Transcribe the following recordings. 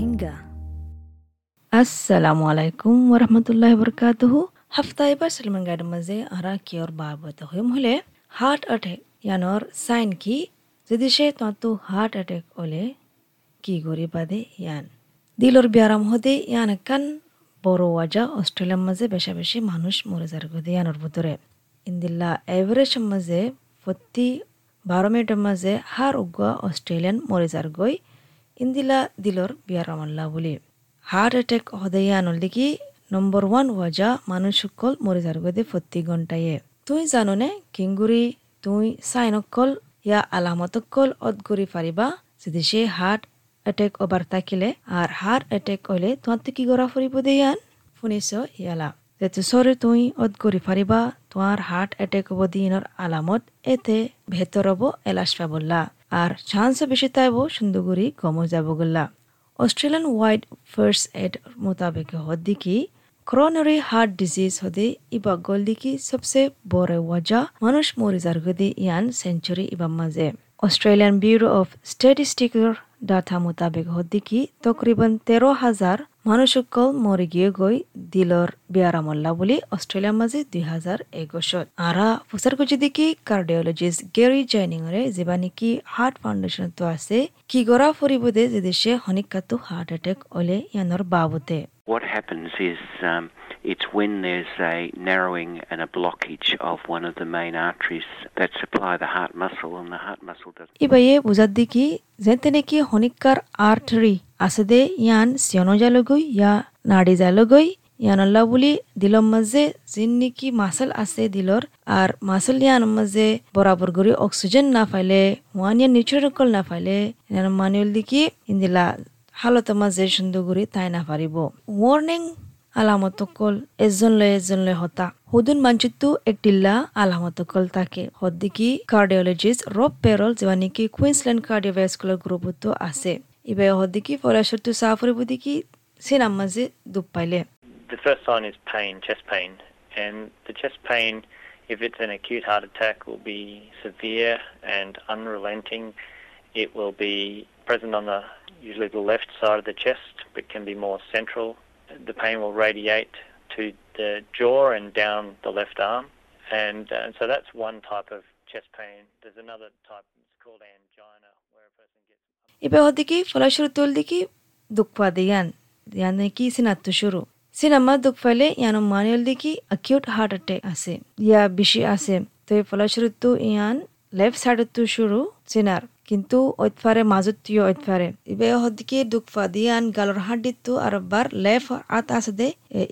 রোহিঙ্গা আসসালামু আলাইকুম ওরহমতুল্লাহ বরকাতুহু হাফতা এবার সলমান গাইড মাঝে আরা কিয়র বাবত হইম হলে হার্ট অ্যাটাক ইয়ানোর সাইন কি যদি সে তন্তু হার্ট অ্যাটাক হলে কি গরি বাদে ইয়ান দিলর ব্যারাম হতে ইয়ান কান বড় ওয়াজা অস্ট্রেলিয়ার মাঝে বেশা বেশি মানুষ মরে যার গদে ইয়ানোর ভিতরে ইন্দিল্লা এভারেজ মাঝে প্রতি বারো মিনিটের মাঝে হার উগুয়া অস্ট্রেলিয়ান মরে যার গই ইন্দিলা দিলর বিয়ারামাল্লা বলি। হার্ট অ্যাটাক হদয়ানল দেখি নম্বর ওয়ান ওয়াজা মানুষ সকল মরে গদে প্রতি ঘন্টায় তুই জানো নে কিংগুরি তুই সাইনকল ইয়া আলামতকল অদগুরি পারিবা যদি সে হার্ট অ্যাটেক ওবার থাকিলে আর হার্ট অ্যাটেক হলে তোমার কি গড়া ফুরিব দেয়ান শুনিছ ইয়ালা। যেহেতু সরে তুই অদ করি পারিবা তোমার হার্ট অ্যাটেক হব দিনের আলামত এতে ভেতর হব এলাস পাবল্লা আর চান্স বেশি তাইব সুন্দরগুড়ি গম যাব গল্লা অস্ট্রেলিয়ান ওয়াইড ফার্স্ট এড মোতাবেক হদ্দিকি ক্রোনারি হার্ট ডিজিজ হদে ইবা গল্দিকি সবসে বড় ওয়াজা মানুষ মরি যার গদি ইয়ান সেঞ্চুরি ইবা মাঝে। অস্ট্রেলিয়ান ব্যুরো অফ স্ট্যাটিস্টিকের ডাটা মোতাবেক হদ্দিকি তকরিবান তেরো হাজার মানুষসকল মরি গিয়ে গই দিলর বিয়ারামল্লা বুলি অস্ট্রেলিয়ার মাঝে দুই হাজার একুশত আরা প্রচার করছে দেখি কার্ডিওলজিস্ট গেরি জয়নিংরে যেবা নাকি হার্ট ফাউন্ডেশন তো আছে, কি গড়া ফুরিবদে যে দেশে হনিকাতো হার্ট অ্যাটাক হলে ইয়ানোর বাবতে। What happens is um, it's when there's a narrowing and a blockage of one of the main arteries that supply the heart muscle, and the heart muscle doesn't. ইবাইয়ে বুঝাত দেখি যেতে নাকি হনিকার আর্টারি আছে দে ইয়ান সিয়নো জালগই ইয়া নাড়ি জালগই ইয়ানল্লা বুলি দিলর মাঝে যিন নাকি muscle আছে দিলর আর muscle ইয়ান মাঝে বরাবর করে অক্সিজেন না পাইলে ওয়ান ইয়ান নিউট্রিকল না পাইলে ইয়ান মানুষ দেখি ইন্দিলা হালত মাঝে সুন্দর করে তাই না পারিব। ওয়ার্নিং আলামতকল এজন লয় এজন লয় হতা। হুদুন মানচিত্তু একটিল্লা আলামতকল থাকে হদ্দিকি কার্ডিওলজিস্ট রব পেরল যেবা নাকি কুইন্সল্যান্ড কার্ডিওভ্যাসকুলার গ্রুপতো আছে ইবে হদ্দিকি ফলাশরতু সাফরে বুদিকি সিনাম মাঝে দুপ পাইলে। The first sign is pain, chest pain, and the chest pain, if it's an acute heart attack, will be severe and unrelenting. It will be present on the usually the left side of the chest, but can be more central. The pain will radiate to the jaw and down the left arm. And uh, so that's one type of chest pain. There's another type, it's called angina, where a person gets. ඉබහොදදිකි ފޮލަށުރުތުල්දිކಿ ದುಃಖವಾದಿಯನ್ ಯಾನಕಿ ಸಿನತ್ತು ಶುರು ಸಿನಮ್ಮ ದುಃಖಫಲೆ ಯಾನು ಮಾನಿಯಲ್ದಿಕಿ acute heart attack ಆಸೆ ಯಾ ಬಿಶಿ ಆಸೆ ತೊಯ್ ಫಲಶ್ರುತ್ತು ಯಾನ್ left side ಶುರು ಸಿನಾರ್ তো কিন্তু ঐতফারে মাজুতীয় ঐতফারে ইবে হদ্দিকি দুঃখ পা দিয়ান গালর হাড্ডিতো আর বার লেফট আত আছে দে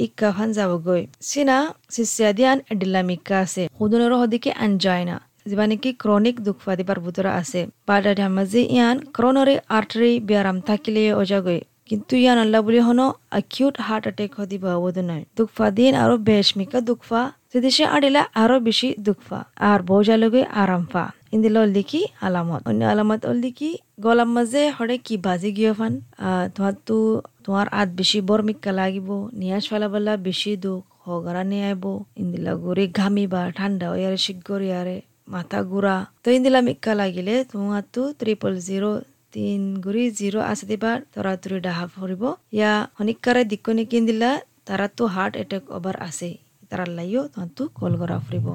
ইক্কা ফান যাব গই সিনা সিসিয়া দিয়ান এডিলামিকা আছে হুদুনের হদ্দিকি আনজাইনা যিবা নেকি ক্ৰনিক দুখ পাদিবাৰ ভিতৰত আছে। বাদা ধামাজি ইয়ান ক্ৰনৰি আৰ্টাৰী ব্যায়াম থাকিলে অজাগৈ। কিন্তু ইয়ান আল্লাহ বুলি হনো acute হার্ট অ্যাটাক হদি বাবদ নয় দুঃখফা দিন আরও বেশমিকা দুঃখফা যদি সে আড়িলা আরও বেশি দুঃখফা আর বৌজালগে আরামফা ইন্দিল লিখি আলামত অন্য আলামত লিখি গলাম মাঝে হরে কি বাজি গিয়ে ফান তোমার তো তোমার আত বেশি বর্মিকা লাগিব নিয়াজ ফেলাবেলা বেশি দুঃখ হগরা নিয়ে আইব ইন্দিলা গরি ঘামিবা ঠান্ডা ইয়ারে শিগর ইয়ারে মাথা ঘুরা তো ইন্দিলা মিক্কা লাগিলে তোমার তো ট্রিপল জিরো তিন গুৰি জিৰ' আছে দিবা তৰা তুৰি ডাহা ফুৰিব ইয়া শনিকাৰে দিক্কনি নিকিন দিলা তাৰাতো হাৰ্ট এটেক অভাৰ আছে তাৰাৰ লাইও তহঁতো কল কৰা ফুৰিব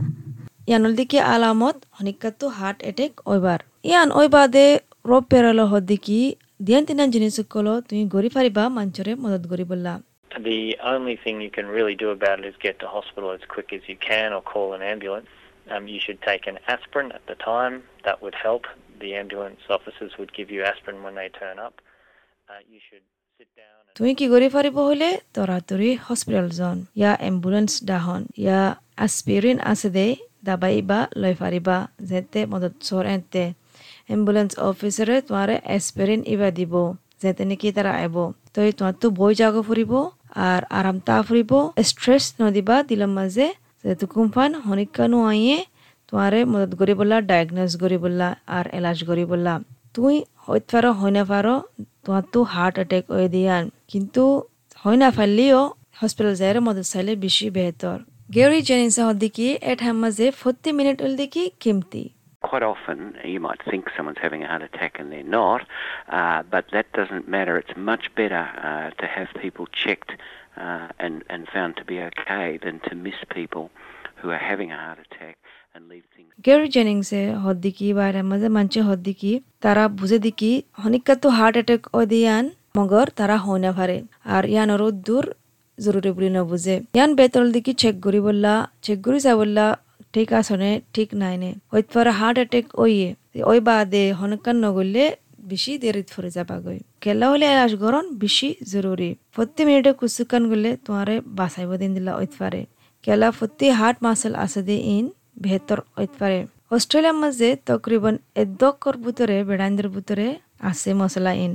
ইয়ানল দিকে আলামত শনিকাতো হাৰ্ট এটেক অইবাৰ ইয়ান অইবাদে ৰব পেৰাল হদিকি দিয়ান তিনান জিনিস কলো তুমি গৰি পাৰিবা মঞ্চৰে মদত কৰি বললা The only thing you can really do about it is get to hospital as quick as you can or call an ambulance. Um, you should take an aspirin at the time. That would help. The ambulance officers would give you aspirin when they turn up. Uh, you should তুমি কি কৰি পাৰিব হ'লে? তৰাতৰি hospital জন। ইয়া ambulance ডাহন ইয়া আস্পিৰিন আছে দে দাবাই বা লৈ পাৰিবা। যেতে মদত চৰ এতে। এম্বুলেন্স অফিচাৰে তোমাৰে এস্পিৰিন ইবা দিব। যেতে নেকি তাৰা আহিব তই তোমাৰতো বৈ যাব ফুৰিব আর আরাম তা ফুরিব স্ট্রেস নদিবা দিলাম মাঝে যেহেতু কুম্ফান হনিকানু আইয়ে তোমারে মদত ডায়াগনোজ করি বললা আর এলাজ করি বললা তুই হইতে পারো হয় না পারো তোমার তো হার্ট অ্যাটাক হয়ে দিয়ান কিন্তু হয় না পারলেও হসপিটাল যাই মদত চাইলে বেশি বেহতর গেরি জেনিসা হদ্দিকি এট হামাজে ফোর্টি মিনিট হল দেখি কিমতি quite often you might think someone's having a heart attack and they're not, uh, but that doesn't matter. It's much better uh, to have people checked uh, and, and found to be okay than to miss people Who are having a heart attack and leave things. গেরি জেনিংসে হদ্দিকি বাইরে মাঝে মানছে হদ্দিকি তারা বুঝে দিকি হনিকা তো heart attack ও দিয়ান মগর তারা হয় পারে আর ইয়ান ওর দূর জরুরি বুলি নবুঝে ইয়ান বেতল দিকি চেক করি বললা চেক করি যা বললা, ঠিক আসনে ঠিক নাই নে। হইত পারে হার্ট অ্যাটাক ওইয়ে ওই বাদে হনকান নগরলে বেশি দেরিত ফুরে যাবা গই। কেলা হলে আস গরন বেশি জরুরি। প্রতি মিনিটে কুসুকান গলে তোমারে বাঁচাইব দিন দিলা পারে। কেলা প্রতি হার্ট মাসেল আছে দে ইন ভেতর ওইত পারে অস্ট্রেলিয়ার মাঝে তকরিবন এদকর ভিতরে বেড়াইন্দের ভিতরে আছে মশলা ইন।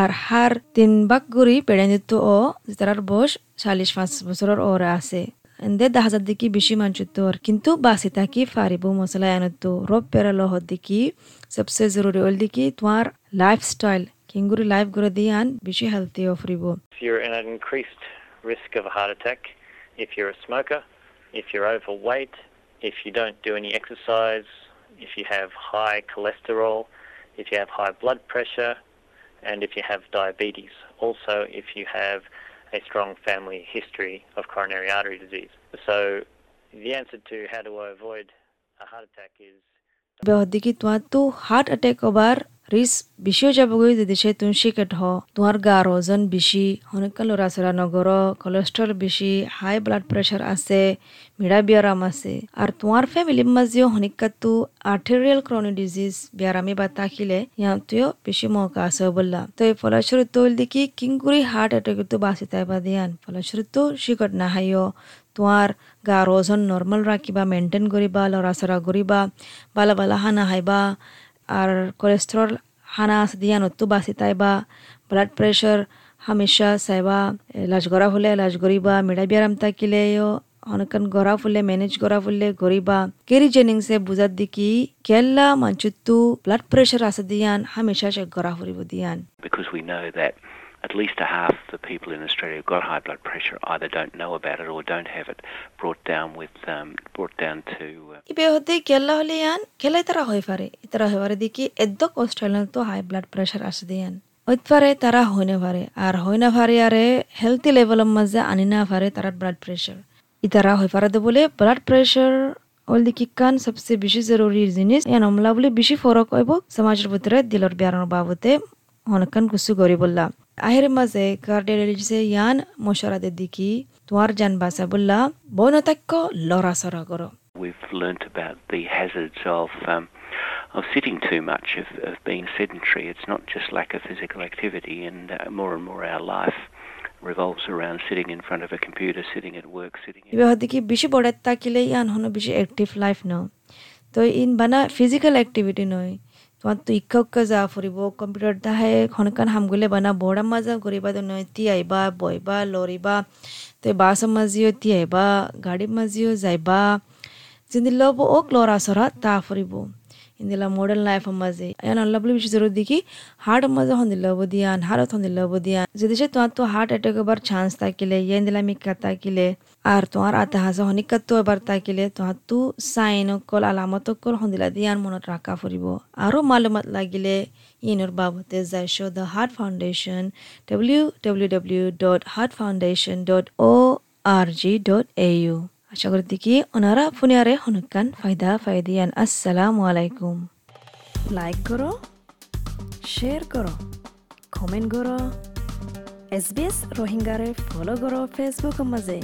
আর হার তিন বাক গুড়ি বেড়াইন্দিত ও তার বয়স চাল্লিশ পাঁচ বছরের ওরা আছে। এন্দে দহ হাজার দিকে বেশি মানচুত্তর কিন্তু বাসি থাকি ফারিব মশলা এনতো রব পেরাল হদ দিকি সবসে জরুরি ওল দিকি তোমার লাইফস্টাইল কিঙ্গুরি লাইফ করে দিয়ে আন বেশি হেলথি অফরিব risk of a heart attack, if you're a smoker, if you're overweight, if you don't do any exercise, if you have high cholesterol, if you have high blood pressure, and if you have diabetes. Also, if you have a strong family history of coronary artery disease. So, the answer to how do I avoid a heart attack is বেহদিকি তোমার তো heart attack হবার রিস বেশিও যাবগৈ যদি সে তুমি শিকেট হ তোমার গার ওজন বেশি অনেক লৰা চৰা নগর কোলেস্ট্রল বেশি হাই ব্লাড প্রেশার আছে মিড়া ব্যারাম আছে। আর তোমার ফ্যামিলির মাঝেও হনিকাতো আর্টেরিয়াল ক্রনিক ডিজিজ ব্যারামি বা তাকিলে ইয়াতেও বেশি মৌকা আছে বললা তো এই ফলস্বরূপ দেখি কিংকুরি হার্ট অ্যাটাক তো বাঁচি তাই বা দিয়ান। ফলস্বরূপ তো শিকট নাহাইও তোমার গার ওজন নর্মাল রাখিবা মেনটেন করিবা লৰা চৰা কৰিবা বালা বালা হানা হাইবা, আর কোলেস্ট্রল হানা আছে দিয়া নতো বাঁচি তাইবা ব্লাড প্রেশার হামেশা চাইবা, এলাজ করা হলে এলাজ করিবা মিড়া ব্যায়াম থাকিলেও অনেকক্ষণ গড়া ফুলে ম্যানেজ করা ফুলে গরিবা কেরি জেনিংসে বুঝার দিকি কেল্লা মানচুত্তু ব্লাড প্রেশার আছে দিয়ান, হামেশা সে গড়া ফুরিব দিয়ান। At least a half the people in Australia who've got high blood pressure either don't know about it or don't have it brought down with um, brought down to হতে কেল্লা হলে ইয়ান খেলাই তারা হয়ে পারে। দেখি আর হয় পারে আরে হেলথি লেভেলের মাঝে আনি না পারে তারা ব্লাড প্রেশার ইতারা হয়ে পারে বলে ব্লাড প্রেশার ওল দিকে কান সবচেয়ে বেশি জরুরি জিনিস। ইয়ান অমলা বলে বেশি ফরক হইব। সমাজের ভিতরে দিলর বিয়ারর বাবতে অনেকক্ষণ কুসু করি বললা আহির মাঝে কার্ডিওলজিসে ইয়ান মশারাদের দিকি তোমার জান বাসা বললা বনতাক্য লড়া সরা করো we've learnt about the hazards of um, of sitting too much, of, of being sedentary. It's not just lack of physical activity, and uh, more and more our life revolves around sitting in front of a computer, sitting at work, sitting in ইবে হদিকি বেশি বড় তাকিলে ইয়ান হনো বেশি active life ন তো in বানা physical activity নয় তোমার তো ইক্কা উক্কা যা ফুরিব কম্পিউটার দাহে খনকান হামগুলে বানা বড়া মাজা করিবা তো নয় তি আইবা বইবা লরিবা তো বাস মাজিও তি আইবা গাড়ি মাজিও যাইবা যিনি লব ওক লৰা চৰা তা ফুৰিব বেশি জরুরি দেখি হার্ট মাঝে হন্দি লব দিয়ান হারত হন্দি লব দিয়ান যদি সে তোমার তো হার্ট অ্যাটাক এবার চান্স থাকিলে ইয়ে দিলা মিকা তাকিলে আর তোমার আতে হাসা হনিকাত এবার তাকিলে তোমার তো সাইন অকল আলামত অকল হন্দিলা দিয়ান মনত রাখা ফুরিব আরও মালুমাত লাগিলে ইনর বাবতে যাইছ the heart foundation W W W dot heart foundation dot O R G dot A U আশা করি দেখি ওনারা ফুনিয়ারে হনুকান ফায়দা ফায়দিয়ান আসসালামু আলাইকুম লাইক করো শেয়ার করো কমেন্ট করো এস বি এস রোহিঙ্গারে ফলো করো ফেসবুক মাঝে